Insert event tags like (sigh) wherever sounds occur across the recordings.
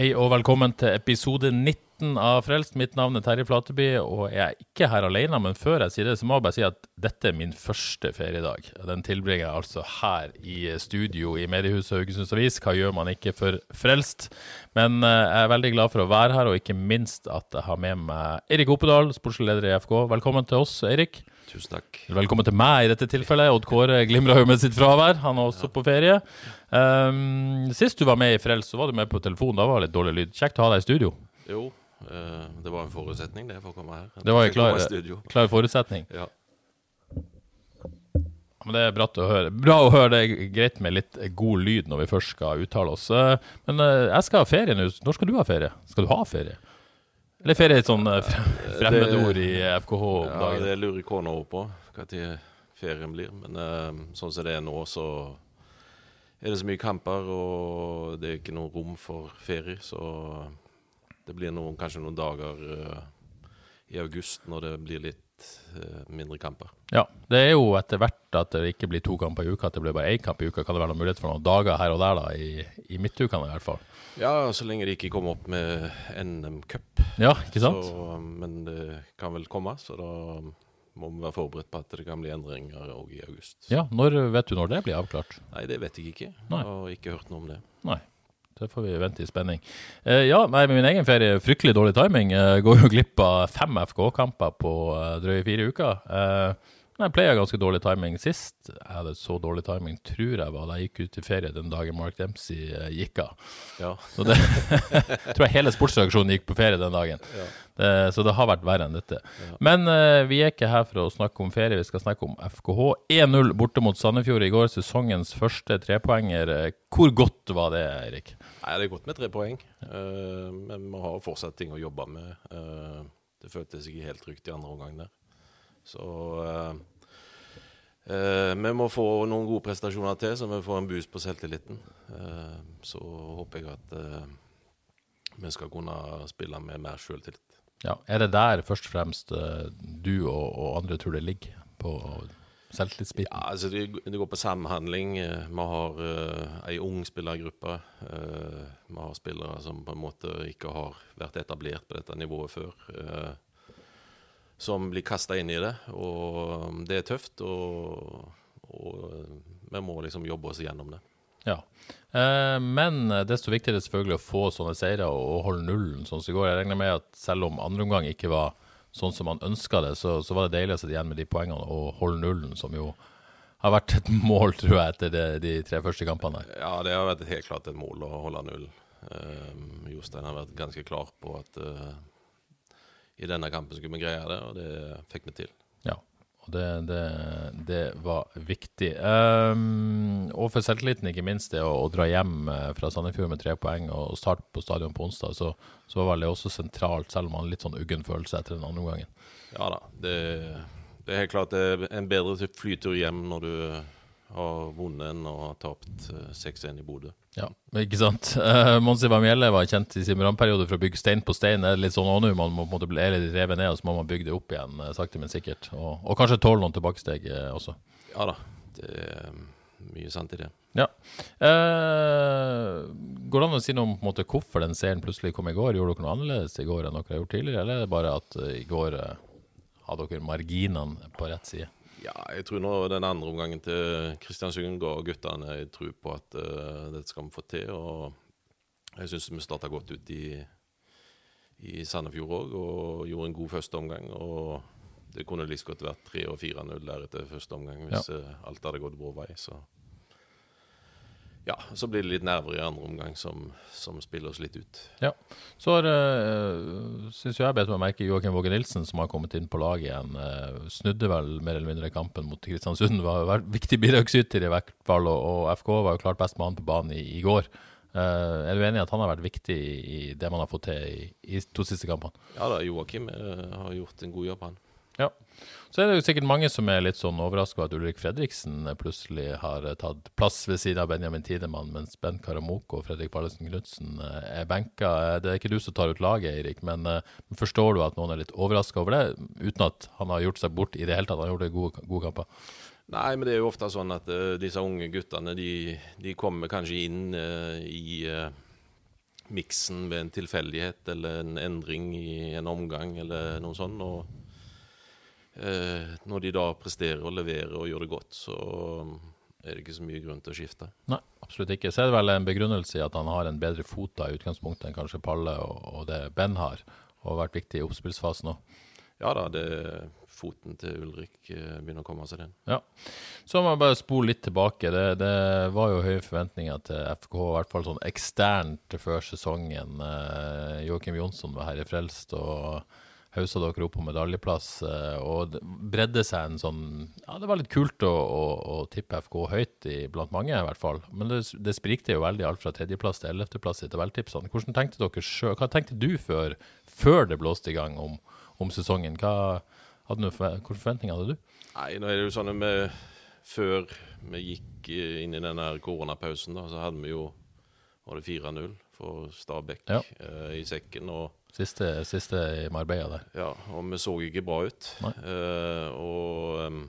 Hei og velkommen til episode 19 av Frelst. Mitt navn er Terje Flateby, og jeg er ikke her alene. Men før jeg sier det, så må jeg bare si at dette er min første feriedag. Den tilbringer jeg altså her i studio i mediehuset Haugesunds Avis. Hva gjør man ikke for Frelst? Men eh, jeg er veldig glad for å være her, og ikke minst at jeg har med meg Eirik Opedal, sportslig leder i FK. Velkommen til oss, Eirik. Tusen takk. Velkommen til meg i dette tilfellet. Odd Kåre glimra jo med sitt fravær. Han er også på ferie. Um, sist du var med i Frels, så var du med på telefon. Da var det litt dårlig lyd. Kjekt å ha deg i studio. Jo, uh, det var en forutsetning det for å komme her. Det var en klar, klar forutsetning. Ja. Men det er bra å høre. Bra å høre. Det er greit med litt god lyd når vi først skal uttale oss. Eh, Men eh, jeg skal ha ferie nå. Når skal du ha ferie? Skal du ha ferie? Eller ferie er et sånn fremmedord i FKH om ja, det lurer kona over på, når ferien blir. Men sånn som det er nå, så er det så mye kamper, og det er ikke noe rom for ferie. Så det blir noen, kanskje noen dager eh, i august når det blir litt eh, mindre kamper. Ja, det er jo etter hvert at det ikke blir to kamper i uka, at det blir bare én kamp i uka. Kan det være noen mulighet for noen dager her og der, da, i, i midtukene i hvert fall? Ja, så lenge de ikke kommer opp med NM-cup. Ja, ikke sant? Så, men det kan vel komme, så da må vi være forberedt på at det kan bli endringer òg i august. Ja, når vet du når det blir avklart? Nei, det vet jeg ikke. Nei. Jeg har ikke hørt noe om det. Nei. Det får vi vente i spenning. Eh, ja, nei, min egen ferie, fryktelig dårlig timing. Eh, går jo glipp av fem FK-kamper på eh, drøye fire uker. Eh, jeg pleier ganske dårlig timing. Sist jeg hadde så dårlig timing, tror jeg var da jeg gikk ut i ferie den dagen Mark Dempsey eh, gikk av. Ja. Så det (laughs) tror jeg hele sportsreaksjonen gikk på ferie den dagen. Det, så det har vært verre enn dette. Men eh, vi er ikke her for å snakke om ferie, vi skal snakke om FKH. 1-0 borte mot Sandefjord i går, sesongens første trepoenger. Eh, Hvor godt var det, Eirik? Nei, det er godt med tre poeng, eh, men vi har fortsatt ting å jobbe med. Eh, det føltes ikke helt trygt i andre omgang der. Så eh, eh, vi må få noen gode prestasjoner til, så vi får en boost på selvtilliten. Eh, så håper jeg at eh, vi skal kunne spille med mer selvtillit. Ja, Er det der først og fremst eh, du og, og andre tror det ligger, på selvtillitsbiten? Ja, altså det, det går på samhandling. Eh, Vi har uh, ei ung spillergruppe. Uh, vi har spillere som på en måte ikke har vært etablert på dette nivået før. Uh, som blir kasta inn i det. Og um, det er tøft. Og, og eh, vi må liksom jobbe oss igjennom det. Ja. Eh, men desto viktigere selvfølgelig å få sånne seire og, holde nullen sånn som i går. Jeg regner med at selv om andre omgang ikke var sånn som man ønska det, så, så var det deilig å sitte igjen med de poengene og holde nullen, som jo har vært et (laughs) mål, tror jeg, etter det, de tre første kampene. Ja, det har vært helt klart et mål å holde null. Um, Jostein har vært ganske klar på at uh, i denne kampen skulle vi greie det, og det fikk vi til. Ja, og det, det, det var viktig. Um, og for selvtilliten, ikke minst, det å, å dra hjem eh, fra Sandefjord med tre poeng og starte på stadion på onsdag, så, så var vel det også sentralt, selv om man har litt sånn uggen følelse etter den andre omgangen. Ja da. Det, det er helt klart det er en bedre flytur hjem når du har vunnet enn å ha tapt eh, 6-1 i Bodø. Ja, ikke sant. Uh, Monsi Vamielle var kjent i sin brannperiode for å bygge stein på stein. Er det litt sånn også nå? Man må på en måte bli litt revet ned, og så må man bygge det opp igjen, eh, sakte, men sikkert. Og, og kanskje tåle noen tilbakesteg eh, også. Ja da. Det er mye sant i det. Ja. Uh, går det an å si noe om måte, hvorfor den serien plutselig kom i går? Gjorde dere noe annerledes i går enn dere har gjort tidligere, eller er det bare at uh, i går uh, hadde dere marginene på rett side? Ja, jeg tror nå den andre omgangen til Kristiansund går guttene jeg tror på at uh, dette skal vi få til. Og jeg syns vi starta godt ut i, i Sandefjord òg og gjorde en god første omgang. Og det kunne like godt vært 3 og 4-0 der etter første omgang hvis eh, alt hadde gått vår vei. Så Ja, så blir det litt nerver i andre omgang som, som spiller oss litt ut. Ja. Så uh, syns jeg bet meg merke Joakim Våge Nilsen, som har kommet inn på laget igjen. Uh, snudde vel mer eller mindre kampen mot Kristiansund. Var, en viktig bidragsyter i hvert fall, og, og, FK var jo klart best med han på banen i, i går. Uh, er du enig i at han har vært viktig i, det man har fått til i, i to siste kampene? Ja da, Joakim har gjort en god jobb, han. Ja. Så er det jo sikkert mange som er litt sånn overraska at Ulrik Fredriksen plutselig har eh, tatt plass ved siden av Benjamin Tidemann, mens Ben Karamoko og Fredrik Pallesen Knutsen eh, er benka. Det er ikke du som tar ut laget, Eirik, men forstår du at noen er litt overraska over det, uten at han har gjort seg bort i det hele tatt? Han gjort gode, gode kamper. Nei, men det er jo ofte sånn at uh, disse unge guttene de, de kommer kanskje inn uh, i uh, miksen ved en tilfeldighet eller en endring i en omgang eller noe sånt. og eh, når de da presterer og leverer og gjør det godt, så er det ikke så mye grunn til å skifte. Nei, absolutt ikke. Så er det vel en begrunnelse i at han har en bedre fot da i utgangspunktet enn kanskje Palle og, og det Ben har, og har vært viktig i oppspillsfasen òg. Ja da, det foten til Ulrik eh, begynner å komme seg inn. Ja. Så må jeg bare spole litt tilbake. Det, det, var jo høye forventninger til FK, i hvert fall sånn eksternt før sesongen. Eh, Joakim Jonsson var her i Frelst. og hausa dere opp på medaljeplass. Eh, og det bredde seg en sånn Ja, det var litt kult å, å, å tippe FK høyt i, blant mange, i hvert fall. Men det, det sprikte jo veldig, alt fra tredjeplass til ellevteplass i tabelltipsene. Hvordan tenkte dere sjøl? Hva tenkte du før, før det blåste i gang om, om sesongen? Hva, hadde du, hvilke forventninger hadde du? Nei, nå er det jo sånn at vi, før vi gikk inn i denne koronapausen, da, så hadde vi jo var det 4-0 for Stabæk ja. uh, i sekken. og Siste, siste i Marbella der. Ja, og vi så ikke bra ut. Uh, og um,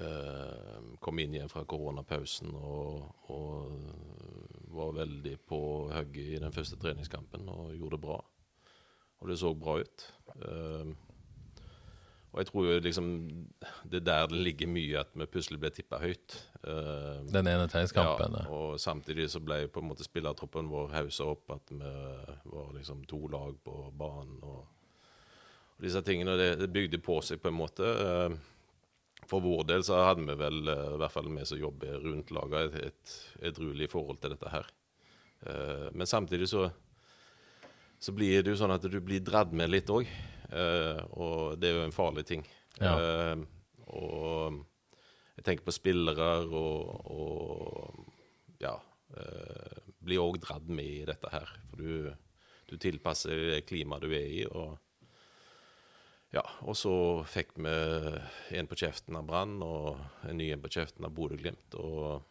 uh, kom inn igjen fra koronapausen og, og var veldig på hugget i den første treningskampen og gjorde det bra. Og det så bra ut. Uh, og jeg tror jo liksom det er der det ligger mye, at vi plutselig ble tippa høyt. Uh, Den ene treningskampen? Ja, og samtidig så ble på en måte spillertroppen vår haussa opp, at vi var liksom to lag på banen. Og, og disse tingene, det, det, bygde på seg på en måte. Uh, for vår del så hadde vi vel, uh, i hvert fall vi som jobber rundt laget, et, edruelig forhold til dette her. men samtidig så, så blir det jo sånn at du blir dratt med litt òg. Uh, og det er jo en farlig ting. Ja. Uh, og jeg tenker på spillere og, og ja uh, Blir òg dratt med i dette her. For du, du tilpasser det klimaet du er i. og ja, og så fikk vi en på kjeften av Brann og en ny en på kjeften av Bodø-Glimt. Og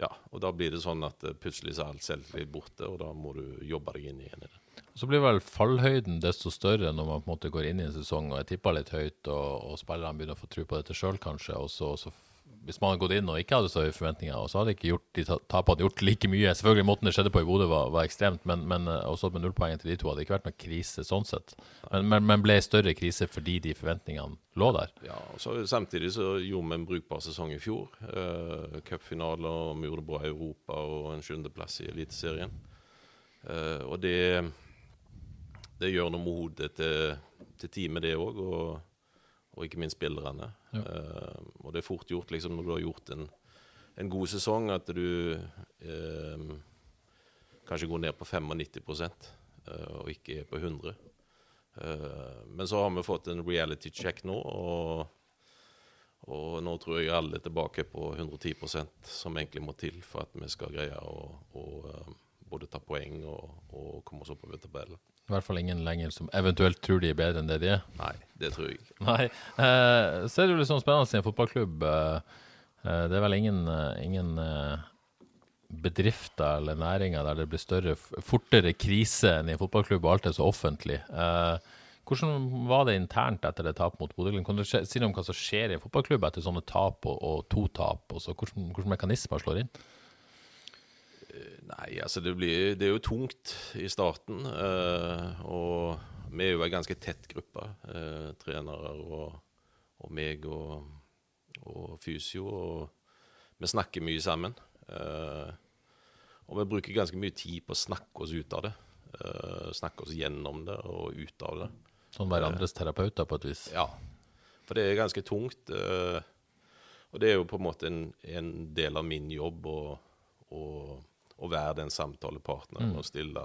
ja, og da blir det sånn at plutselig så er alt selvtillit borte, og da må du jobbe deg inn igjen i det. Så blir vel fallhøyden desto større når man på en måte går inn i en sesong og jeg tipper litt høyt, og, og spillerne begynner å få tro på dette sjøl, kanskje. og så, så hvis man hadde gått inn og ikke hadde så høye forventninger, og så hadde ikke gjort, de tapene gjort like mye Selvfølgelig måten det skjedde på i Bodø var, var, ekstremt, men, men eh, også med nullpoeng til de to hadde ikke vært noen krise sånn sett. Men, men, men, ble større krise fordi de forventningene lå der. Ja, så Samtidig så gjorde vi en brukbar sesong i fjor. Uh, Cupfinaler, vi gjorde det bra i Europa og en sjuendeplass i Eliteserien. Uh, og det det gjør noe med hodet til, til teamet, det òg, og, og, ikke minst spillerne. Ja. Uh, og det er fort gjort liksom, når du har gjort en, en god sesong, at du uh, kanskje går ned på 95 uh, eh, og ikke er på 100 Men så har vi fått en reality check nå, og, og nå tror jeg alle er tilbake på 110% som egentlig må til for at vi skal greie å, å både ta poeng og, og komme oss oppover tabellen. I hvert fall ingen lenger som eventuelt tror de er bedre enn det de er. Nei, det tror jeg ikke. Nei. Eh, så er det jo litt sånn spennende i en fotballklubb. Eh, eh, det er vel ingen, eh, ingen eh, bedrifter eller næringer der det blir større, fortere krise enn i en fotballklubb, og alt er så offentlig. Eh, hvordan var det internt etter det tapet mot Bodø-Glimt? Kan du si noe om hva som skjer i en fotballklubb etter sånne tap og, og to tap? Og så, hvordan, hvordan mekanismer slår inn? Nei, altså det, blir, det er jo tungt i starten. Eh, og vi er jo en ganske tett gruppe. Eh, trenere og, og meg og, og, fysio. Og vi snakker mye sammen. Eh, og vi bruker ganske mye tid på å snakke oss ut av det. Eh, snakke oss gjennom det og ut av det. Sånn hverandres terapeuter, på et vis? Ja. For det er ganske tungt. Eh, og det er jo på en måte en, en del av min jobb og, å, å være den samtalepartneren og stille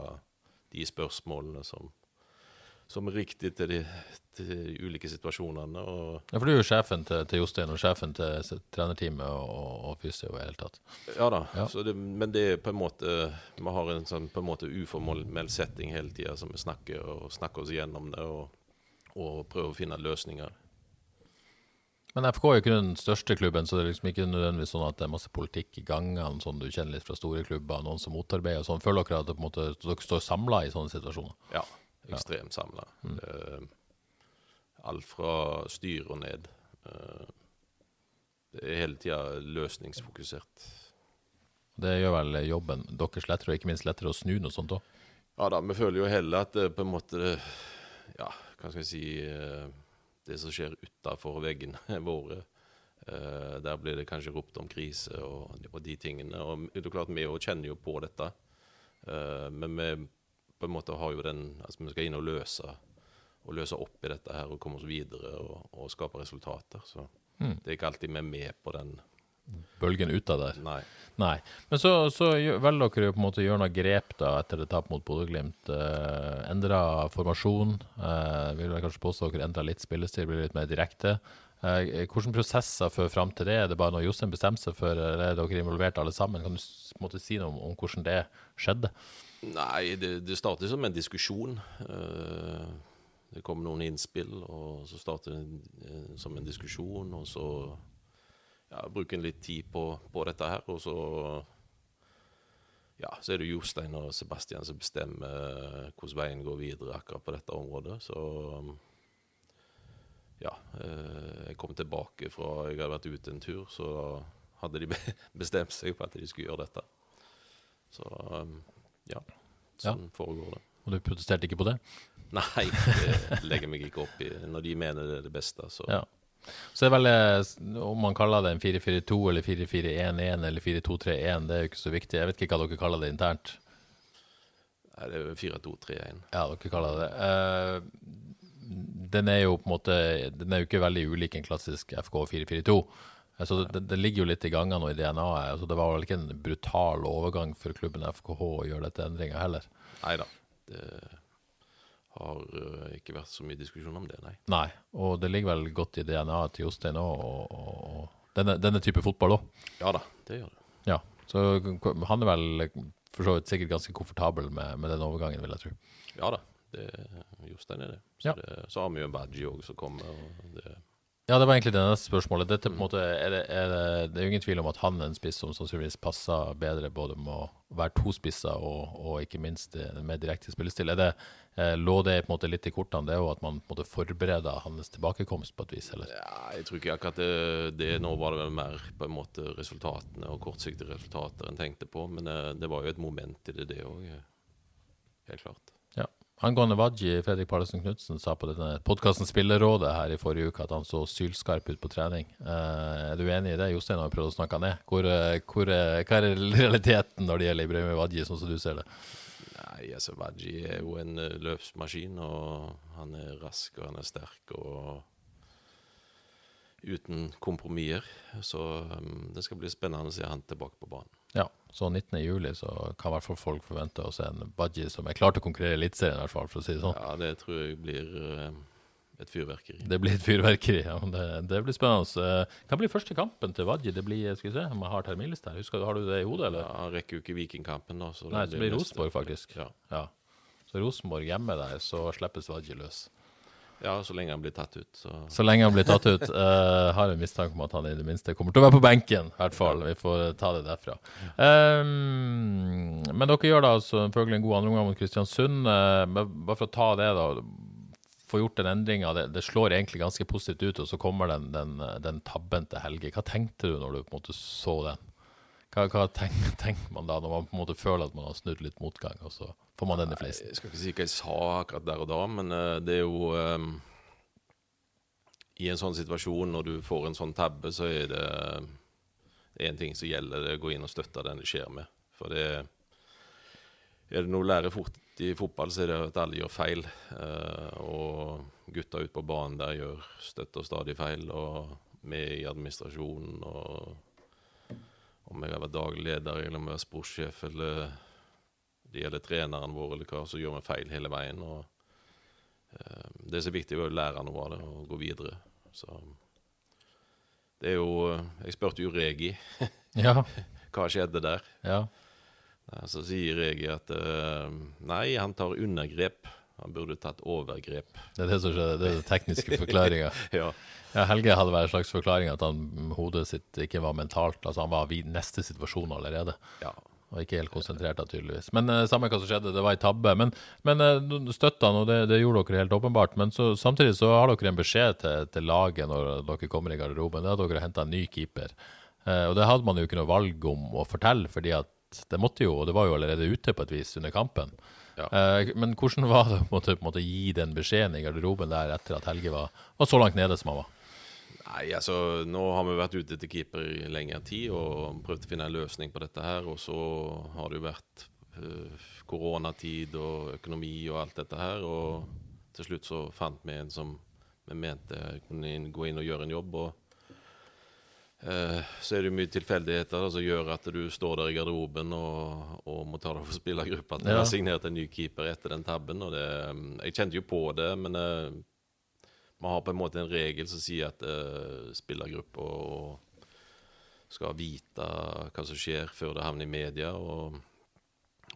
de spørsmålene som, som er riktig til de, til de ulike situasjonene. Ja, for du er jo sjefen til, til Jostein og sjefen til trenerteamet og, og fysio i det hele tatt. ja da, Ja. Så det, men det er på en måte Vi har en sånn på en måte uformell setting hele tida, som vi snakker og snakker oss gjennom det og, og prøver å finne løsninger. Men FK er jo ikke den største klubben, så det er liksom ikke nødvendigvis sånn at det er masse politikk i gangene, sånn du kjenner litt fra store klubber, noen som motarbeider og sånn. Føler dere at måte, dere står samla i sånne situasjoner? Ja, ekstremt samla. Alt fra styr og ned. Uh, Det er hele tida løsningsfokusert. Det gjør vel jobben deres lettere, og ikke minst lettere å snu noe sånt òg. Ja da, vi føler jo heller at det på en måte Ja, hva skal jeg si eh, Det som skjer utafor veggene (laughs) våre, Uh, der blir det kanskje ropt om krise og, og de tingene. Og det er klart vi òg kjenner jo på dette, Uh, men vi på en måte har jo den Altså vi skal inn og løse og løse opp i dette her og komme oss videre og, og skape resultater. Så det er ikke alltid vi er med på den. Bølgen ut av der. Nei. Nei. Men så, så velger dere på en måte å gjøre noe grep da etter det tap mot Bodø-Glimt. Eh, endra formasjon. Eh, vil jeg kanskje påstå dere endra litt spillestil, blir litt mer direkte. Eh, hvilke prosesser fører fram til det? Er det bare noe Jostein bestemmer seg for, eller er dere involvert alle sammen? Kan du måte si noe om, om hvordan det skjedde? Nei, det, det startet som en diskusjon. Eh, det kom noen innspill, og så startet det eh, som en diskusjon. Og så ja, bruker litt tid på, på dette her, og så ja, så er det Jostein og Sebastian som bestemmer eh, hvordan veien går videre akkurat på dette området. Så ja, eh, jeg kom tilbake fra Jeg hadde vært ute en tur, så hadde de (laughs) bestemt seg for at de skulle gjøre dette. Så um, ja, sånn foregår det. Og du protesterte ikke på det? Nei, det legger meg ikke opp i. Når de mener det er det beste, så Ja. Så er vel det, om man kaller det en 4-4-2 eller 4-4-1-1 eller 4-2-3-1, det er jo ikke så viktig. Jeg vet ikke hva dere kaller det internt. Nei, det er 4-2-3-1. Ja, dere kaller det det. Uh, den er jo på en måte Den er jo ikke veldig ulik en klassisk FK 4-4-2. Altså, det, det ligger jo litt i gangene og i DNA-et. Altså, det var vel ikke en brutal overgang for klubben FKH å gjøre dette endringa heller. Nei da. Det har øh, ikke vært så mye diskusjon om det, nei. Nei, og det ligger vel godt i DNA-et til Jostein òg, og, og, og denne, denne type fotball òg. Ja da, det gjør det. Ja. Så han er vel for så vidt sikkert ganske komfortabel med, med den overgangen, vil jeg tro. Ja da. Det, Jostein er det. Så, Ja. det, så har vi jo en badge òg som kommer. Og det, Ja, det var egentlig det neste spørsmålet. Dette måte, er det, er det, det er jo ingen tvil om at han er en spiss som sannsynligvis passer bedre både med å være spisser og, og ikke minst eh, med direkte spillestil. Er det, eh, lå det på en måte litt i kortene, det òg, at man på en måte forbereder hans tilbakekomst på et vis? eller? ja, jeg tror ikke akkurat det, det Nå var det vel mer på en måte resultatene og kortsiktige resultater en tenkte på, men det, det var jo et moment i det, det òg. Helt klart. Angående Wadji, Fredrik Pallesen Knutsen sa på denne podkasten Spillerådet her i forrige uke at han så sylskarp ut på trening. Uh, er du enig i det? Jostein har prøvd å snakke ned. Hvor, eh, hvor, eh, hva er (laughs) realiteten når det gjelder Ibrahim Wadji, sånn som du ser det? Nei, altså Wadji er jo en løpsmaskin, og han er rask og han er sterk og uten kompromisser. Så um, det skal bli spennende å se han tilbake på banen. Ja, så 19. juli så kan i hvert fall folk forvente å se en Wadji som er klar til å konkurrere i Eliteserien, i hvert fall, for å si det sånn. Ja, det tror jeg blir eh, et fyrverkeri. Det blir et fyrverkeri. Ja, det, det blir spennende. Eh, Hva blir første kampen til Wadji? Det blir, skal vi se, om jeg har terminliste her. Husker, har du det i hodet, Ja, eller? han rekker jo ikke Vikingkampen, da. Så Nei, det blir. Rosenborg, faktisk. Ja. Ja. Så Rosenborg hjemme der, så slippes Wadji løs. Ja, så lenge han blir tatt ut. Så Så lenge han blir tatt ut. Uh, (laughs) har en mistanke om at han i det minste kommer til å være på benken, i hvert fall. Vi får ta det derfra. Um, men dere gjør da altså selvfølgelig en god andreomgang mot Kristiansund. Uh, bare for å ta det, da. Få gjort den endringa. Det, det slår egentlig ganske positivt ut, og så kommer den, den, den tabben til Helge. Hva tenkte du når du på en måte så den? Hva, hva tenker, tenker man da, når man på en måte føler at man har snudd litt motgang, og så får man den i fleisen? Jeg skal ikke si hva jeg sa akkurat der og da, men eh, det er jo um, I en sånn situasjon, når du får en sånn tabbe, så er det én ting som gjelder. Det er å gå inn og støtte den det skjer med. For det er det noe å lære fort i fotball, så er det at alle gjør feil. Eh, og gutta ute på banen der gjør støtt og stadig feil. Og med i administrasjonen. og Om jeg har vært daglig leder eller om jeg er sportssjef eller det gjelder treneren vår, eller hva, så gjør vi feil hele veien. og eh, Det som er viktig, er å lære noe av det og gå videre. Så det er jo Jeg spurte jo Regi (laughs) Ja. hva skjedde der. ja. Så sier Regi at eh, nei, han tar undergrep. Han burde tatt overgrep. Det er det som skjedde. Det er den tekniske (laughs) forklaringa. Ja, Ja, Helge hadde vært en slags forklaring at han, hodet sitt ikke var mentalt. Altså han var i neste situasjon allerede. ja. Og ikke helt konsentrert, da, tydeligvis. Men uh, samme hva som skjedde, det var ei tabbe. Men, men uh, støtta han, og det, det gjorde dere helt åpenbart. Men så, samtidig så har dere en beskjed til, til laget når dere kommer i garderoben. Det er at dere har henta en ny keeper. Uh, og det hadde man jo ikke noe valg om å fortelle, fordi at det måtte jo, og det var jo allerede ute på et vis under kampen. Ja. Eh, men hvordan var det å på en måte, gi den beskjeden i garderoben der etter at Helge var, var så langt nede som han var? Nei, altså, nå har vi vært ute etter keeper i lengre tid og prøvd å finne en løsning på dette her. Og så har det jo vært uh, koronatid og økonomi og alt dette her. Og til slutt så fant vi en som vi mente kunne gå inn og gjøre en jobb. og så er det mye tilfeldigheter som gjør at du står der i garderoben og, og må ta deg for spillergruppa. At vi Ja. har signert en ny keeper etter den tabben. det, Jeg kjente jo på det, men uh, man har på en måte en regel som sier at uh, spillergruppa skal vite hva som skjer før det havner i media, og,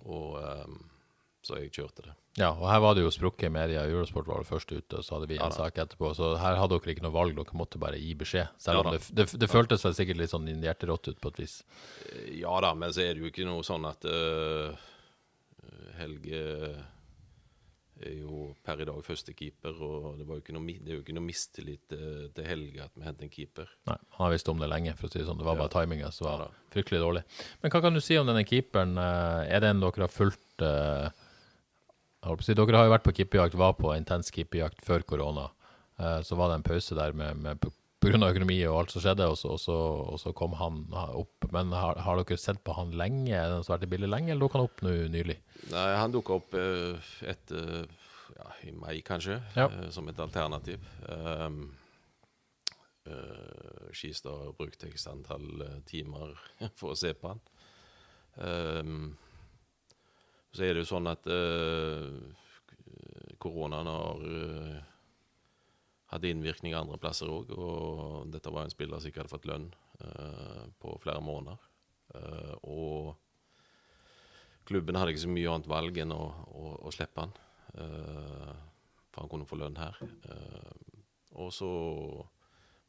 og um, så jeg kjørte det. Ja, og her var det jo sprukket i media. Eurosport var det først ute, og så hadde vi en Ja sak etterpå. Så her hadde dere ikke noe valg, dere måtte bare gi beskjed. Selv Ja om da. det, det, det føltes vel sikkert litt sånn hjerterått ut på et vis. Eh, Ja da, men så er det jo ikke noe sånn at uh, Helge er jo per i dag førstekeeper, og det, var jo ikke noe, det er jo ikke noe mistillit til, til Helge at vi henter en keeper. Nei, han har visst om det lenge, for å si det sånn. Det var Ja. bare timinga som Ja var ja, fryktelig dårlig. Men hva kan du si om denne keeperen? Eh, Er det en dere har fulgt eh, jeg holdt på å si, Dere har jo vært på kippejakt, var på intens kippejakt før korona. Eh, Så var det en pause der med, med pga. økonomi og alt som skjedde, og så, og så, og så kom han opp. Men har, har dere sett på han lenge? Er det han vært i bildet lenge, eller dukket han opp nå nylig? Nei, han dukka opp eh, etter ja, i mai, kanskje, Ja. eh, som et alternativ. Um, uh, Skistad brukte brukt x antall eh, timer (laughs) for å se på han. Um, så er det jo sånn at eh, koronaen har eh, hatt innvirkning andre plasser òg. Og dette var en spiller som ikke hadde fått lønn uh, på flere måneder. Uh, og klubben hadde ikke så mye annet valg enn å, å, å slippe han. Uh, for han kunne få lønn her. Og så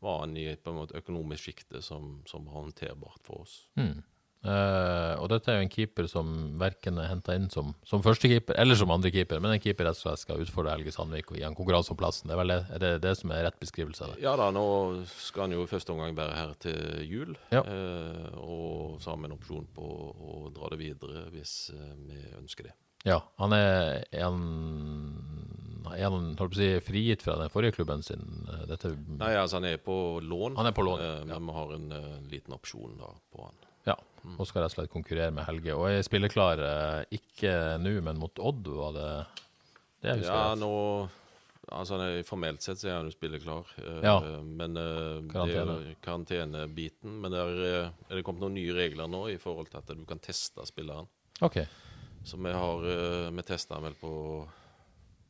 var han i et måte økonomisk sjikte som, som var håndterbart for oss. Mm. Eh, og dette er jo en keeper som verken er henta inn som, som førstekeeper eller som andrekeeper, men en keeper som skal utfordre Helge Sandvik og gi han konkurranse om plassen. Det er vel det, er det, det som er rett beskrivelse av det? Ja da, nå skal han jo i første omgang være her til jul. Ja. Uh, og så har vi en opsjon på å dra det videre hvis uh, vi ønsker det. Ja, han er, en, han, er han holdt på å si, frigitt fra den forrige klubben sin? Dette, Nei, altså han er på lån. Han er på lån, ja. men vi har en liten opsjon da på han. Ja, og skal rett og slett konkurrere med Helge. Og er spilleklar, eh, ikke nå, men mot Odd, var det det? Jeg husker Ja, nå altså Formelt sett så er han jo spilleklar, eh, Ja. men eh, Karantene. karantenebiten. Men der er det kommet noen nye regler nå i forhold til at du kan teste spilleren. Ok, Så vi har Vi testa vel på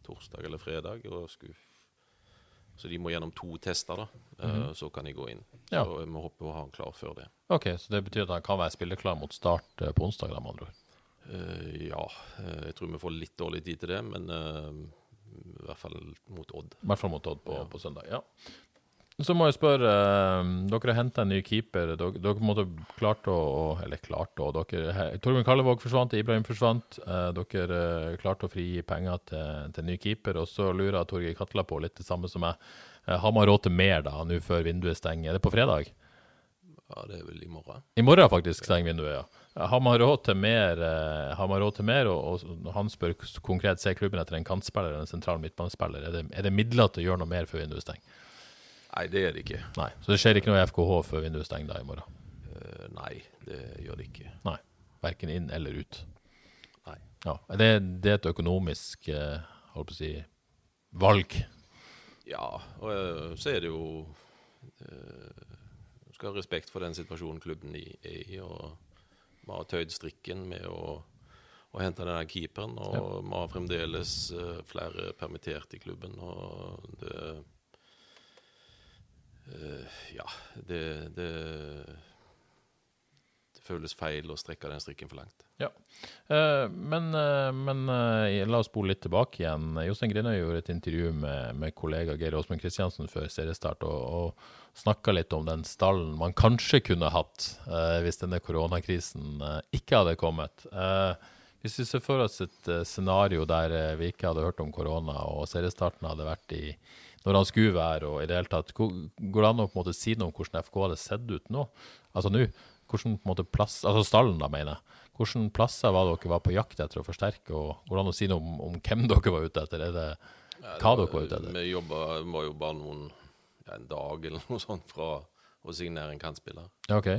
torsdag eller fredag. Og skulle, så de må gjennom to tester, da. eh, Så kan de gå inn. Så Ja. Vi håper å ha han klar før det. ok, så det betyr at han kan være spilleklar mot start eh, på onsdag, da, med andre ord. Uh, ja, jeg tror vi får litt dårlig tid til det, men uh, i hvert fall mot Odd. I hvert fall mot Odd på, på søndag. ja. Så må jeg spørre, eh, dere har henta en ny keeper. Dere, dere måtte klart å Eller klart å dere, Tormund Kallevåg forsvant, Ibrahim forsvant. eh, dere eh, klarte å frigi penger til, til ny keeper. Og så lurer Torgeir Katla på litt det samme som meg. Har man råd til mer da, nå før vinduet stenger? Er det på fredag? Ja, det er vel i morgen. I morgen faktisk stenger vinduet, ja. Har man råd til mer, har man råd til mer og, og han spør konkret ser klubben etter en kantspiller eller en sentral midtbanespiller, er det, er det midler til å gjøre noe mer før vinduet stenger? Nei, det er det ikke. Nei, så det skjer ikke noe i FKH før vinduet stenger da i morgen? Uh, nei, det gjør det ikke. Nei, hverken inn eller ut. Nei. Ja, det, det er et økonomisk, uh, holdt på å si, valg? Ja, og uh, så er det jo du skal ha respekt for den situasjonen klubben er i. og Vi har tøyd strikken med å, å hente denne keeperen. Og vi har fremdeles flere permitterte i klubben. Og det Ja, det, det Det føles feil å strekke den strikken for langt. Ja. Eh, men eh, men eh, la oss spole litt tilbake igjen. Jostein Grinøy gjorde et intervju med, med kollega Geir Åsmund Kristiansen før seriestart, og, og snakka litt om den stallen man kanskje kunne hatt eh, hvis denne koronakrisen eh, ikke hadde kommet. Eh, hvis vi ser for oss et eh, scenario der eh, vi ikke hadde hørt om korona, og seriestarten hadde vært i når han skulle være, og i det hele tatt, går det an å på en måte si noe om hvordan FK hadde sett ut nå? Altså nå, hvordan på en måte plass, altså stallen da, mener jeg. Hvordan plasser var dere var på jakt etter å forsterke, og går det an å si noe om, om hvem (laughs) dere var ute etter? Er det hva dere var ute etter? Vi jobba, må bare noen, ja, en dag eller noe sånt fra å signere en kantspiller. Ja, OK.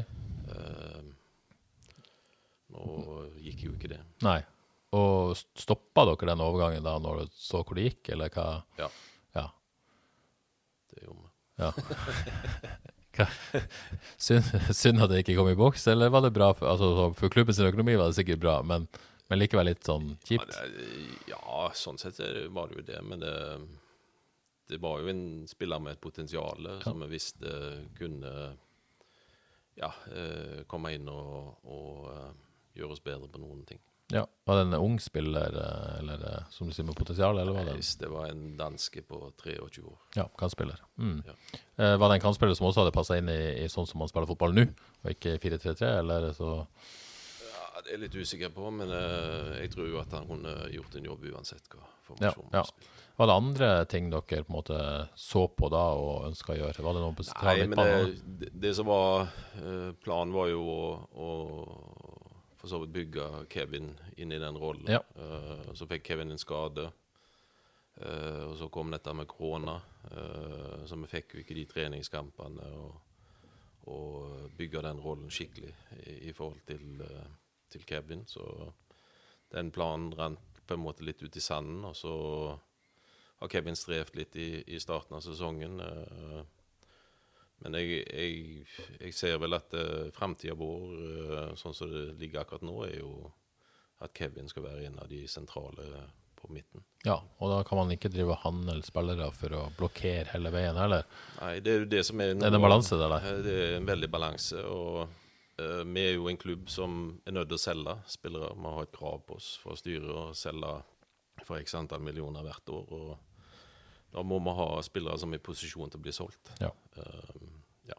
Nå gikk jo ikke det. Nei. Og stoppa dere den overgangen da når du så hvor det gikk, eller hva? Ja, Ja. det gjorde vi. ja. (laughs) Hva? Synd, synd at det ikke kom i boks, eller var det bra? For, altså, for klubben sin økonomi var det sikkert bra, men, men likevel litt sånn Ja, kjipt? det, ja, sånn sett var det jo det, men det, det var jo en spiller med et potensial som vi visste kunne ja, eh, komme inn og, og eh, gjøre oss bedre på noen ting. Ja. Var det en ung spiller, eh, eller eh, som du sier, med potensial, eller var det Nei, det var en danske på 23 år. Ja, kantspiller. Mm. Ja. Eh, var det en kantspiller som også hadde passa inn i, i sånn som man spiller fotball nå, og ikke 4-3-3, eller så Ja, det er jeg litt usikker på, men eh, jeg tror jo at han kunne gjort en jobb uansett hva ja, formasjon ja. spiller. Var det andre ting dere på en måte så på da og ønska å gjøre? Var det noe på Nei, men det, det, som var Planen var jo å, å for så vidt bygge Kevin inn i den rollen. Ja. Uh, så fikk Kevin en skade. Uh, og så kom dette med korona, uh, så vi fikk jo ikke de treningskampene. Og, og bygge den rollen skikkelig i, i forhold til, til Kevin. Så den planen rant på en måte litt ut i sanden. Og så har Kevin strevd litt i, i starten av sesongen. eh, men jeg, jeg, jeg ser vel at uh, framtida vår, uh, sånn som det ligger akkurat nå, er jo at Kevin skal være en av de sentrale på midten. Ja, og da kan man ikke drive og spillere for å blokkere hele veien heller. Nei, det er jo det som er Er det en balanse der? Eh, Det er en veldig balanse. Og uh, vi er jo en klubb som er nødt til å selge spillere. Vi har et krav på oss for å styre og selge for x antall millioner hvert år. og da må vi ha spillere som er i posisjon til å bli solgt. Ja. Eh, ja.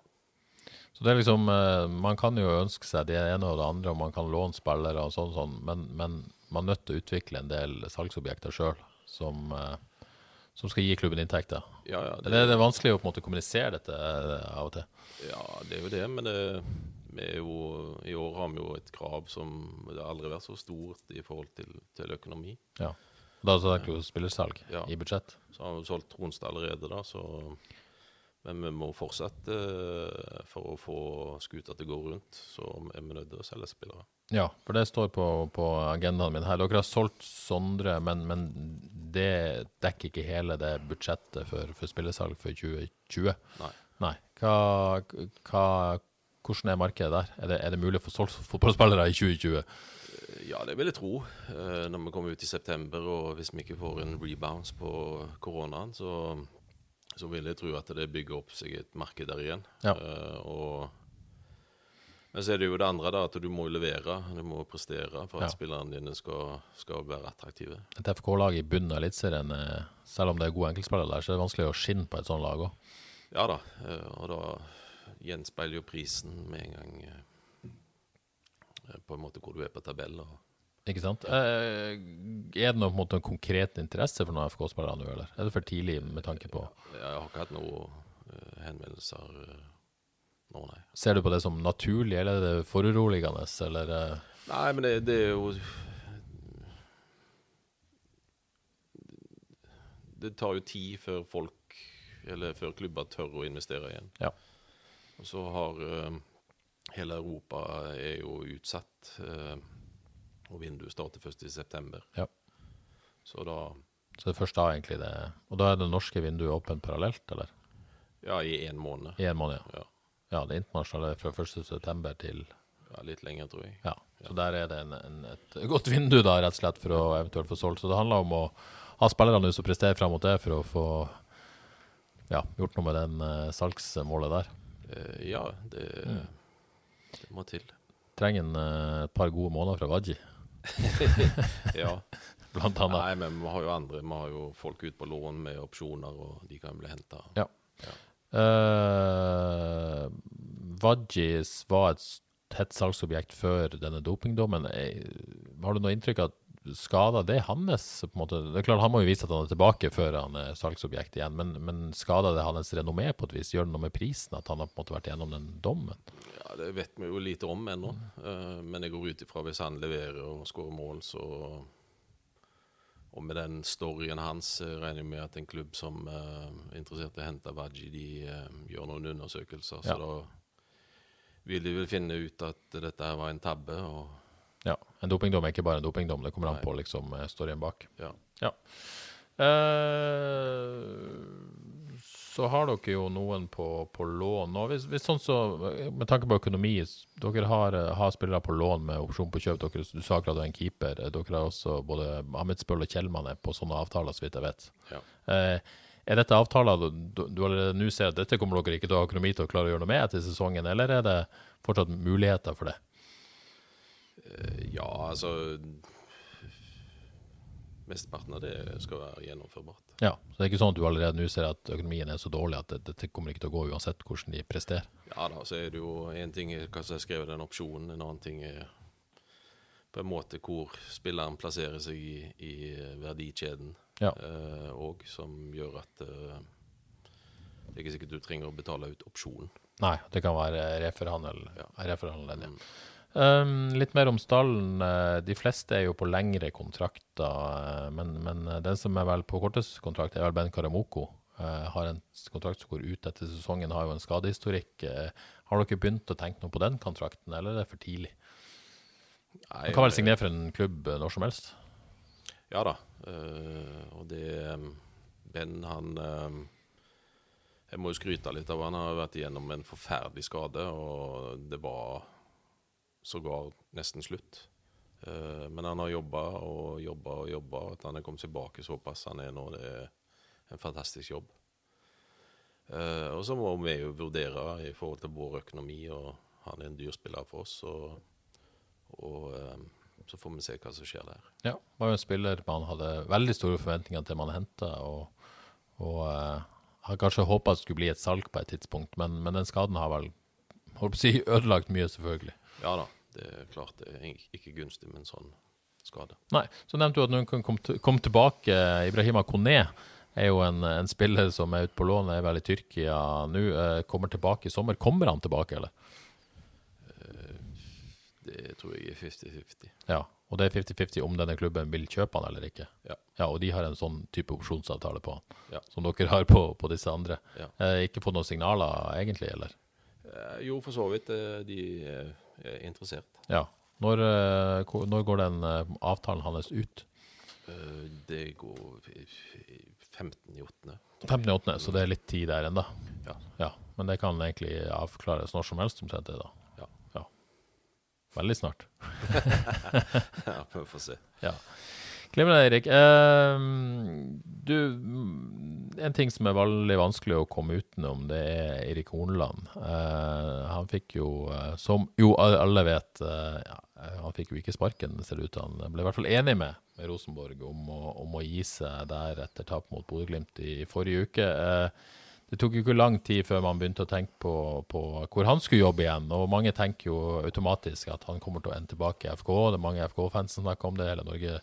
Så det er liksom, eh, Man kan jo ønske seg det ene og det andre, og man kan låne spillere, og sånn, sånn, men, men man er nødt til å utvikle en del salgsobjekter sjøl som, eh, som skal gi klubben inntekter. Ja, ja, Det, det er vanskelig å på en måte kommunisere dette eh, av og til. Ja, det er jo det, men det, vi jo, i år har vi jo et krav som det har aldri vært så stort i forhold til, til økonomi. Ja. Da så tenker du spillersalg Ja. i budsjett. Så har vi solgt Tronstad allerede, da, så Men vi må fortsette eh, for å få skuta til å gå rundt. Så er vi nødt til å selge spillere. Ja, for det står på, på agendaen min her. Dere har solgt Sondre, men, men det dekker ikke hele det budsjettet for, for spillesalg for 2020. Nei. Nei. Hva, hva, hvordan er markedet der? Er det, er det mulig å få solgt fotballspillere i 2020? Ja, det vil jeg tro. Eh, Når vi kommer ut i september, og hvis vi ikke får en rebounce på koronaen, så, så vil jeg tro at det bygger opp seg et marked der igjen. Ja. Eh, og, men så er det jo det andre, da, at du må levere. Du må prestere for at Ja. spillerne dine skal, skal være attraktive. Et FK-lag i bunnen av Eliteserien, eh, selv om det er gode enkeltspillere der, så er det vanskelig å skinne på et sånt lag òg. Ja da, og da gjenspeiler jo prisen med en gang på en måte hvor du er på tabellen. Ikke sant? Eh, er det noe, på en måte, en konkret interesse for noen FK-spillere nå, eller? Er det for tidlig med tanke på jeg har ikke hatt noen eh, henvendelser eh, nå, nei. Ser du på det som naturlig, eller er det foruroligende, eller eh, Nei, men det, det er jo Det tar jo tid før folk, eller før klubber, tør å investere igjen. Ja. Og så har eh, hele Europa er jo utsatt, eh, og vinduet starter først i september. Ja. Så da Så det er egentlig det Og da er det norske vinduet åpent parallelt, eller? Ja, i én måned. I en måned, ja. Ja. Ja, det internasjonale er fra 1.9. til ja, litt lenger, tror jeg. Ja. Så der er det en, en, et godt vindu, da, rett og slett, for å eventuelt få solgt. Så det handler om å ha spillere som presterer fram mot det, for å få ja, gjort noe med den uh, salgsmålet der. Eh, ja, det, Mm. Det må til. Trenger en, eh, et par gode måneder fra Vaji. (laughs) Ja. (laughs) blant annet. Nei, men vi har jo andre. Vi har jo folk ute på lån med opsjoner, og de kan bli henta. Ja. Uh, Vajis var et hett salgsobjekt før denne dopingdommen. Eh, Har du noe inntrykk av at skader det hans på en måte, Det er klart Han må jo vise at han er tilbake før han er salgsobjekt igjen, men, men skader det hans renommé på et vis? Gjør det noe med prisen at han har på en måte vært gjennom den dommen? Ja, Det vet vi jo lite om ennå, eh, men jeg går ut ifra hvis han leverer og skårer mål, så Og med den storyen hans eh, regner jeg med at en klubb som uh, er interessert i å hente Wadji, de uh, gjør noen undersøkelser. Ja. Så da vil de vel finne ut at dette her var en tabbe. og Ja, En dopingdom er ikke bare en dopingdom, det kommer an på liksom eh, storyen bak. ja. Ja. Eh, så har dere jo noen på, på lån nå. Hvis, hvis sånn så, med tanke på økonomi, dere har, eh, har spillere på lån med opsjon på kjøp. Dere, du sa akkurat du er en keeper. Dere har også både Amitsbøll og Kjellmann er på sånne avtaler, så vidt jeg vet. Ja. Eh, er dette avtaler du, du du allerede nå ser at dette kommer dere ikke til å ha økonomi til å klare å gjøre noe med etter sesongen, eller er det fortsatt muligheter for det? Eh, ja, altså Mesteparten av det skal være gjennomførbart. Ja, så det er ikke sånn at du allerede nå ser at økonomien er så dårlig at det, kommer ikke til å gå uansett hvordan de presterer? Ja da, så er det jo en ting hva som er skrevet i den opsjonen, en annen ting er på en måte hvor spilleren plasserer seg i, i verdikjeden Ja. òg, som gjør at eh, det er ikke sikkert du trenger å betale ut opsjonen. Nei, det kan være reforhandel. Ja. reforhandel ja. Mm. Um, litt mer om stallen. Eh, De fleste er jo på lengre kontrakter, eh, men, men den som er vel på kortest kontrakt, er vel Ben Karamoko. Uh, har en kontrakt som går ut etter sesongen, har jo en skadehistorikk. Uh, har dere begynt å tenke noe på den kontrakten, eller er det for tidlig? Nei, Han kan vel eh, signere for en klubb eh, når som helst? Ja da. Uh, og det eh, Ben, han eh, Jeg må jo skryte litt av han har vært igjennom en forferdelig skade, og det var sågar nesten slutt. Uh, men han har jobba og jobba og jobba, at han er kommet tilbake såpass han er nå, det er en fantastisk jobb. Uh, og så må vi jo vurdere i forhold til vår økonomi, og han er en dyr spiller for oss. og, og eh, så får vi se hva som skjer der. Ja, var jo en spiller man hadde veldig store forventninger til man henta, og, og uh, har kanskje håpa det skulle bli et salg på et tidspunkt, men, men den skaden har vel holdt på å si, ødelagt mye, selvfølgelig. Ja da, det er klart det er ikke gunstig med en sånn skade. Nei, så nevnte du at når han kom, kom tilbake, Ibrahima Kone er jo en, en spiller som er ute på lån, er vel i Tyrkia nå, eh, kommer tilbake i sommer. Kommer han tilbake, eller? Det tror jeg er 50-50. Ja, og det er 50-50 om denne klubben vil kjøpe han eller ikke. Ja. Ja, og de har en sånn type opsjonsavtale på han, Ja. som dere har på, på disse andre. Ja. Eh, ikke fått noen signaler egentlig, eller? Eh, jo, for så vidt. eh, De interessert. Ja. Når, eh, når går den eh, avtalen hans ut? Eh, Det går i- i 15.8. 15.8., så det er litt tid der ennå. Ja. Ja, men det kan egentlig avklares når som helst, omtrent det, da. Ja. ja. Veldig snart. (laughs) ja, vi får se. Ja. Glimrende, Eirik. Eh, du, en ting som er veldig vanskelig å komme utenom, det er Eirik Hornland. Eh, han fikk jo, eh, som jo alle vet, ja, han fikk jo ikke sparken, ser det ut til. Han ble i hvert fall enig med, med Rosenborg om å, om å gi seg der etter tap mot Bodø-Glimt i forrige uke. Eh, det tok jo ikke lang tid før man begynte å tenke på, på hvor han skulle jobbe igjen. Og mange tenker jo automatisk at han kommer til å ende tilbake i FK. Det er mange FK-fans som snakker om det. Hele Norge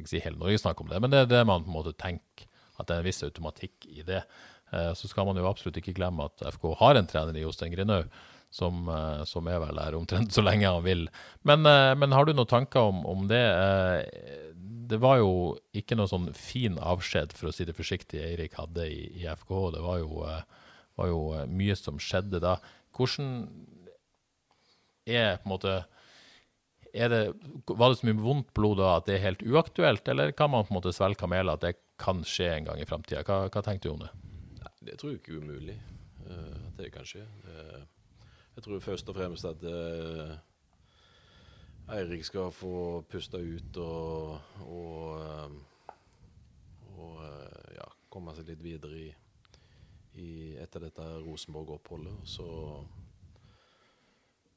skal ikke si hele Norge snakker om det, men det er det man på en måte tenker. At det er en viss automatikk i det. Eh, så skal man jo absolutt ikke glemme at FK har en trener i Jostein Grinaud. Som, eh, som er vel der omtrent så lenge han vil. Men, eh, men har du noen tanker om, om det? Det var jo ikke noe sånn fin avskjed, for å si det forsiktig, Eirik hadde i, i FK. Det var jo, var jo mye som skjedde da. Hvordan er på en måte det, Var det så mye vondt blod da at det er helt uaktuelt, eller kan man på en måte svelge kameler at det kan skje en gang i framtida? Hva, hva tenker du om det? Det tror jeg ikke er umulig. uh, at det kan skje. Uh, jeg tror først og fremst at uh, Eirik skal få puste ut og, og, eh, og ja, komme seg litt videre i, i etter dette Rosenborg-oppholdet. Så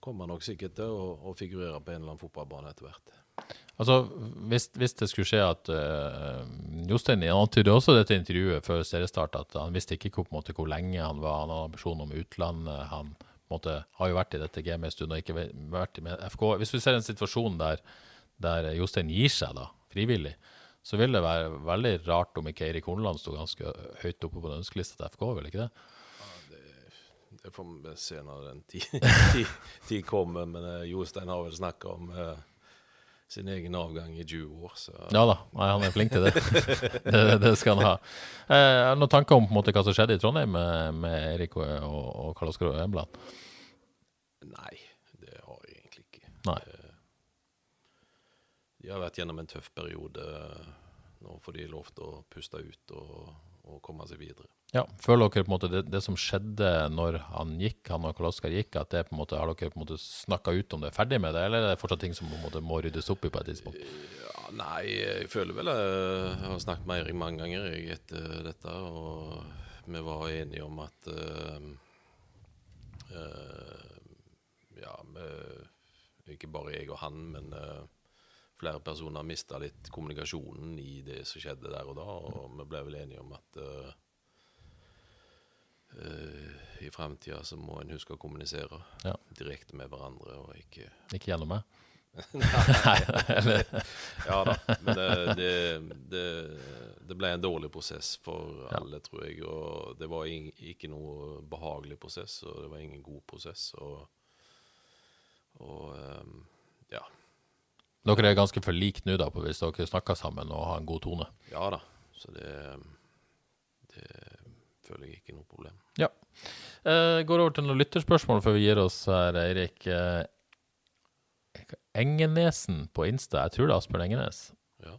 kommer nok sikkert til å, å figurere på en eller annen fotballbane etter hvert. Altså, hvis, hvis det skulle skje at uh, Jostein antydet også dette intervjuet før seriestart at han visste ikke hvor, måte, hvor lenge han var, han hadde ambisjon om utlandet. Han måte, har jo vært i dette gamet en stund og ikke vært med FK. Hvis vi ser en situasjon der, der Jostein gir seg da, frivillig, så vil det være veldig rart om ikke Eirik Horneland sto ganske høyt oppe på den ønskelista til FK, vil ikke det? Det får vi se når den tid, (laughs) tid, tid kommer, men uh, Jostein har vel snakka om uh, sin egen avgang i 20 år. Så. Ja da, Nei, han er flink til det. (laughs) det, det skal han ha. Eh, noen tanker om på en måte, hva som skjedde i Trondheim med, med Erik og, og, Karl Oskar Embland? Nei, det har jeg egentlig ikke. Nei. De har vært gjennom en tøff periode. Nå får de lov til å puste ut og, og komme seg videre. Ja, Føler dere på en måte det, det, som skjedde når han gikk, han og Karl Oskar gikk, at det på en måte, har dere på en måte snakka ut om det, ferdig med det, eller er det fortsatt ting som på en måte må ryddes opp i på et tidspunkt? Ja, nei, jeg føler vel jeg har snakket med Eirik mange ganger jeg, etter dette, og vi var enige om at uh, uh, Ja, vi, ikke bare jeg og han, men uh, flere personer mista litt kommunikasjonen i det som skjedde der og da, og vi ble vel enige om at uh, i framtida så må en huske å kommunisere ja. direkte med hverandre, og ikke Ikke gjennom meg? (laughs) Nei. (laughs) ja da. Men det, det, det, det, ble en dårlig prosess for ja. alle, tror jeg. Og det var in, ikke noe behagelig prosess, og det var ingen god prosess. Og, og um, ja. Dere er ganske for like nå, da, hvis dere snakker sammen og har en god tone? Ja da. Så det, det føler jeg ikke noe problem. Ja. Uh, går over til noen lytterspørsmål før vi gir oss her, Eirik. Uh, Engenesen på Insta, jeg tror det er Asbjørn Engenes. Ja.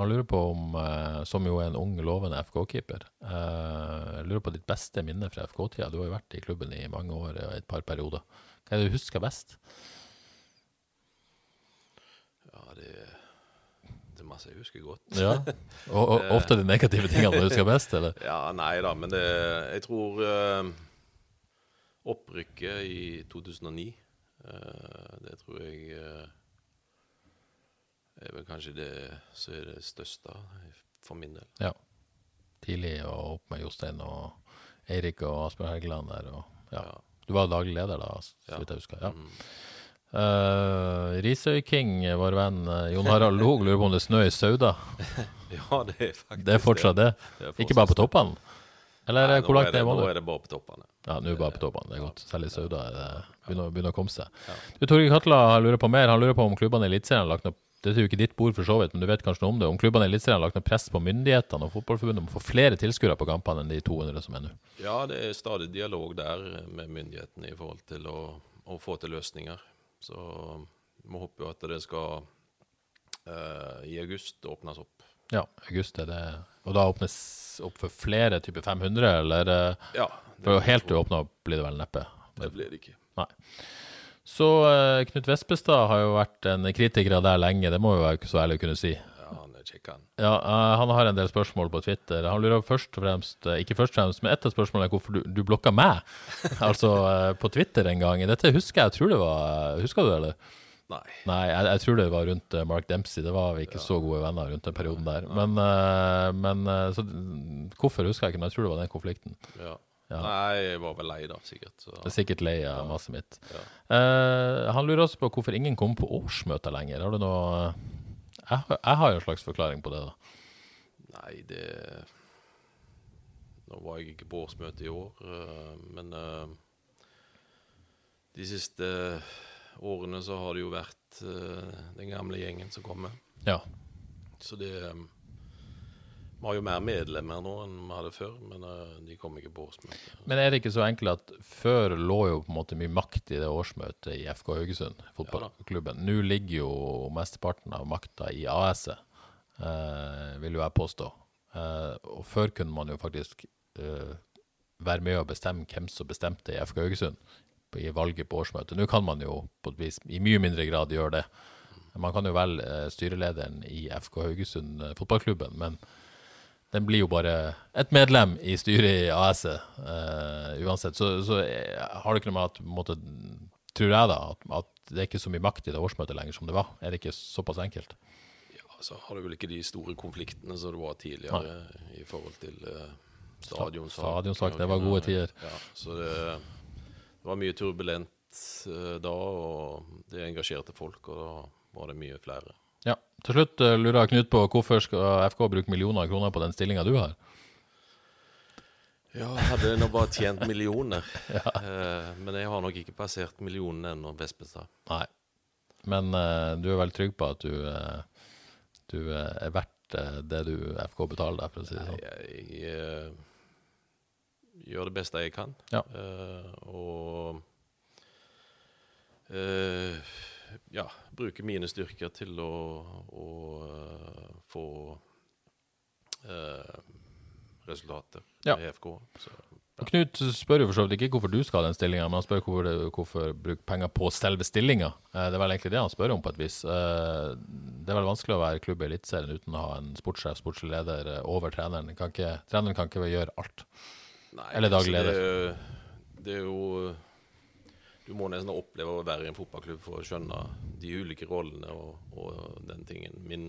Han lurer på om, uh, som jo er en ung, lovende FK-keeper, uh, lurer på ditt beste minne fra FK-tida. Du har jo vært i klubben i mange år og et par perioder. Hva er det du husker best? Det det masse jeg husker godt. Ja, og, og (laughs) Ofte de negative tingene du husker best, eller? (laughs) Ja, nei da, men det, jeg tror uh, opprykket i 2009 uh, Det tror jeg uh, er vel kanskje det som er det største for min del. Ja. Tidlig og opp med Jostein og Eirik og Asbjørn Helgeland der. Og, ja. ja. Du var daglig leder da, så vidt jeg husker. ja. Mm. Uh, Risøy-king, vår venn uh, Jon Harald Log, lurer på om det er snø i Sauda? (laughs) ja, det er faktisk det. Er fortsatt det? det er fortsatt ikke bare på toppene? Eller Nei, hvor langt er det, Nå er det bare på toppene. Ja, nå er det bare på toppene. Det er godt. Selv i Sauda er det begynner, begynner å komme seg. Ja. Du, Torgeir Katla lurer på mer. Han lurer på om klubbene i Eliteserien har lagt noe dette er jo ikke ditt bord, for så vidt, men du vet kanskje noe om det. Om klubbene i Eliteserien har lagt noe press på myndighetene og fotballforbundet om å få flere tilskuere på kampene enn de 200 som er nå? Ja, det er stadig dialog der med myndighetene i forhold til å, å få til løsninger. Så vi håper jo at det skal uh, i august åpnes opp. Ja, august er det Og da åpnes opp for flere typer 500, eller? Ja. For helt åpne blir det vel neppe? Det blir det ikke. Nei. Så uh, Knut Vespestad har jo vært en kritiker av deg lenge, det må vi være så ærlig å kunne si. Ja, han er han. Ja, uh, han har en del spørsmål på Twitter. Han lurer først og fremst, uh, ikke først og fremst, men ett av spørsmålene er hvorfor du, du blokka meg, (laughs) altså på Twitter en gang. Dette husker jeg, jeg tror det var Husker du det, eller? Nei. Nei jeg, jeg, tror det var rundt Mark Dempsey. Det var vi ikke ja. så gode venner rundt den perioden der. Men, men så, hvorfor husker jeg ikke, men jeg tror det var den konflikten. Ja. Ja. Nei, jeg var vel lei, da, sikkert. Så. Det er sikkert lei av ja. maset mitt. Ja. Uh, han lurer også på hvorfor ingen kommer på årsmøter lenger. Har du noe jeg, jeg har jo en slags forklaring på det, da. Nei, det Nå var jeg ikke på årsmøte i år, men de siste årene så har det jo vært uh, den gamle gjengen som kommer. Ja. Så det Vi har jo mer medlemmer nå enn vi hadde før, men uh, de kom ikke på årsmøtet. Men er det ikke så enkelt at før lå jo på en måte mye makt i det årsmøtet i FK Haugesund, fotballklubben. Ja, Nå ligger jo mesteparten av makta i AS-et, uh, vil jo jeg påstå. og før kunne man jo faktisk være med og bestemme hvem som bestemte i FK Haugesund i valget på årsmøtet. Nå kan man jo på et vis i mye mindre grad gjøre det. Man kan jo velge eh, styrelederen i FK Haugesund eh, fotballklubben, men den blir jo bare et medlem i styret i AS-et uh, uansett. Så, så eh, har det ikke noe med at på måte, tror jeg da, at, at det er ikke så mye makt i det årsmøtet lenger som det var. Er det ikke såpass enkelt? Ja, Så har du vel ikke de store konfliktene som det var tidligere i forhold til uh, stadionsak. Stadionsak, det var gode tider. Ja, så det, det var mye turbulent uh, da, og det engasjerte folk, og da var det mye flere. Ja. Til slutt eh, lurer Knut på hvorfor skal FK bruke millioner av kroner på den stillinga du har? Ja, jeg hadde nå bare tjent (laughs) millioner. Eh, men jeg har nok ikke passert millionen ennå, Vespestad. Nei. Men uh, du er vel trygg på at du, uh, du er verdt det du FK betaler deg, for å si det sånn? Jeg eh, gjør det beste jeg kan. Ja. Uh, og ja, bruke mine styrker til å, å eh, få eh, resultater Ja. i FK. Så, Og Knut spør jo for så vidt ikke hvorfor du skal ha den stillinga, men han spør hvorfor, det, hvorfor bruke penger på selve stillinga. Eh, det er vel egentlig det han spør om, på et vis. Eh, det er vel vanskelig å være klubb i Eliteserien uten å ha en sportssjef, sportslig leder over treneren. Kan ikke, treneren kan ikke gjøre alt. Nei, Eller daglig altså, leder. Det, det er jo Du må nesten oppleve å være i en fotballklubb for å skjønne de ulike rollene og, og den tingen. Min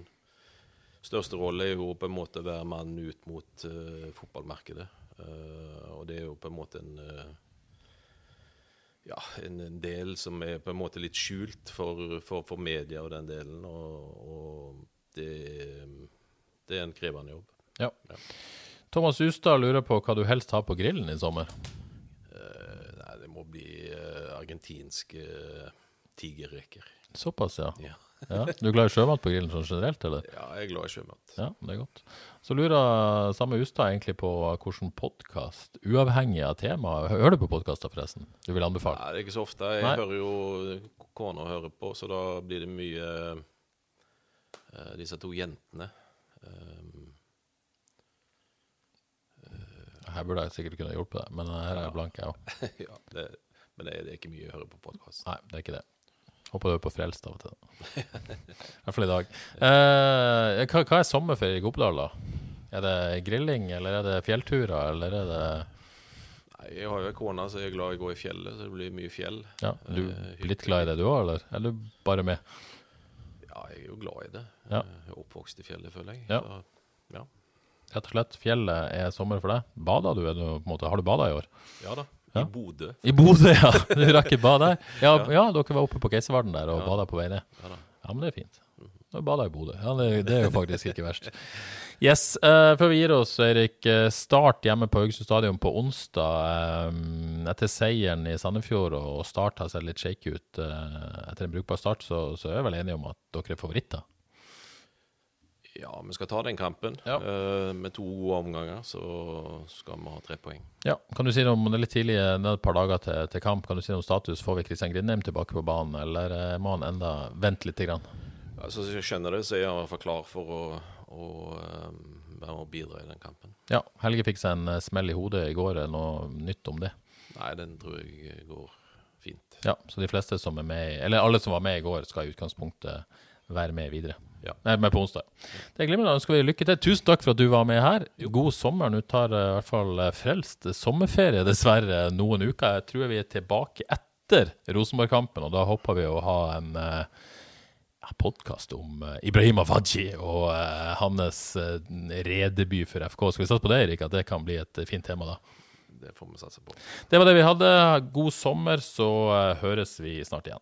største rolle er jo på en måte å være mann ut mot uh, fotballmarkedet. Uh, og det er jo på en måte en uh, ja, en, en del som er på en måte litt skjult for, for, for media og den delen. Og, og det, det er en krevende jobb. Ja. Thomas Ustad lurer på hva du helst har på grillen i sommer. Eh, nei, det må bli eh, argentinske tigerreker. Såpass, ja. Ja. (laughs) ja. Du er glad i sjømat på grillen sånn generelt, eller? ja, jeg er glad i sjømat. Ja, det er godt. Så lurer samme Ustad egentlig på hvilken podkast, uavhengig av tema Hører du på podkaster, forresten? Du vil anbefale? Nei, det er ikke så ofte. Jeg Nei. hører jo kona hører på, så da blir det mye uh, disse to jentene. Um, Her burde jeg sikkert kunne hjulpet deg, men her er jeg blank, jeg òg. (laughs) ja, det, men det, det er ikke mye å høre på podkast. Nei, det er ikke det. Håper du er på Frelst av og til. (laughs) I hvert fall i dag. Eh, hva, hva er sommerferie i Gopedal, da? Er det grilling, eller er det fjellturer, eller er det Nei, jeg har jo ei kone som er glad i å gå i fjellet, så det blir mye fjell. Ja, du Eh, er litt glad i det du òg, eller? Eller er bare med? Ja, jeg er jo glad i det. Ja. Jeg er oppvokst i fjellet, føler jeg. Ja. Så, ja. Rett og slett, fjellet er sommer for deg. Bada du? Er du på en måte, har du bada i år? ja da. Ja. I Bodø. I Bodø, ja! (laughs) Du rakk et bad der? Ja, ja. Dere var oppe på Keiservarden der og Ja. bada på vei ned. Ja men det er fint. Da bada i Bodø. Ja, det, det er jo faktisk ikke verst. (laughs) Yes, uh, Før vi gir oss, Eirik. eh, Start hjemme på Haugesund stadion på onsdag. Um, etter seieren i Sandefjord og Start har sett litt shake ut uh, etter en brukbar start, så, så er jeg vel enige om at dere er favoritter? Ja, vi skal ta den kampen. Ja. Eh, med to gode omganger så skal vi ha tre poeng. Ja, Kan du si noe om det er litt tidlig, det er et par dager til, til kamp, kan du si noe om status? Får vi Kristian Grindheim tilbake på banen, eller eh, må han enda vente litt? Grann? Altså, så jeg skjønner det, så er jeg i hvert fall klar for å, å eh, være med og bidra i den kampen. Ja, Helge fikk seg en eh, smell i hodet i går. Er Noe nytt om det? Nei, den tror jeg går fint. Ja, så de fleste som er med, eller alle som var med i går, skal i utgangspunktet være med videre. Ja. Nei, med på onsdag. Det er glimrende. Ønsker vi lykke til. Tusen takk for at du var med her. God sommer. Nå tar eh, i hvert fall eh, Frelst sommerferie, dessverre, noen uker. Jeg tror vi er tilbake etter Rosenborg-kampen, og da håper vi å ha en eh, podkast om Ibrahima Ibrahim Afaji og hans redeby redebut for FK. Skal vi satse på det, Erik? At det kan bli et fint tema da? Det får vi satse på. Det var det vi hadde. God sommer, så høres vi snart igjen.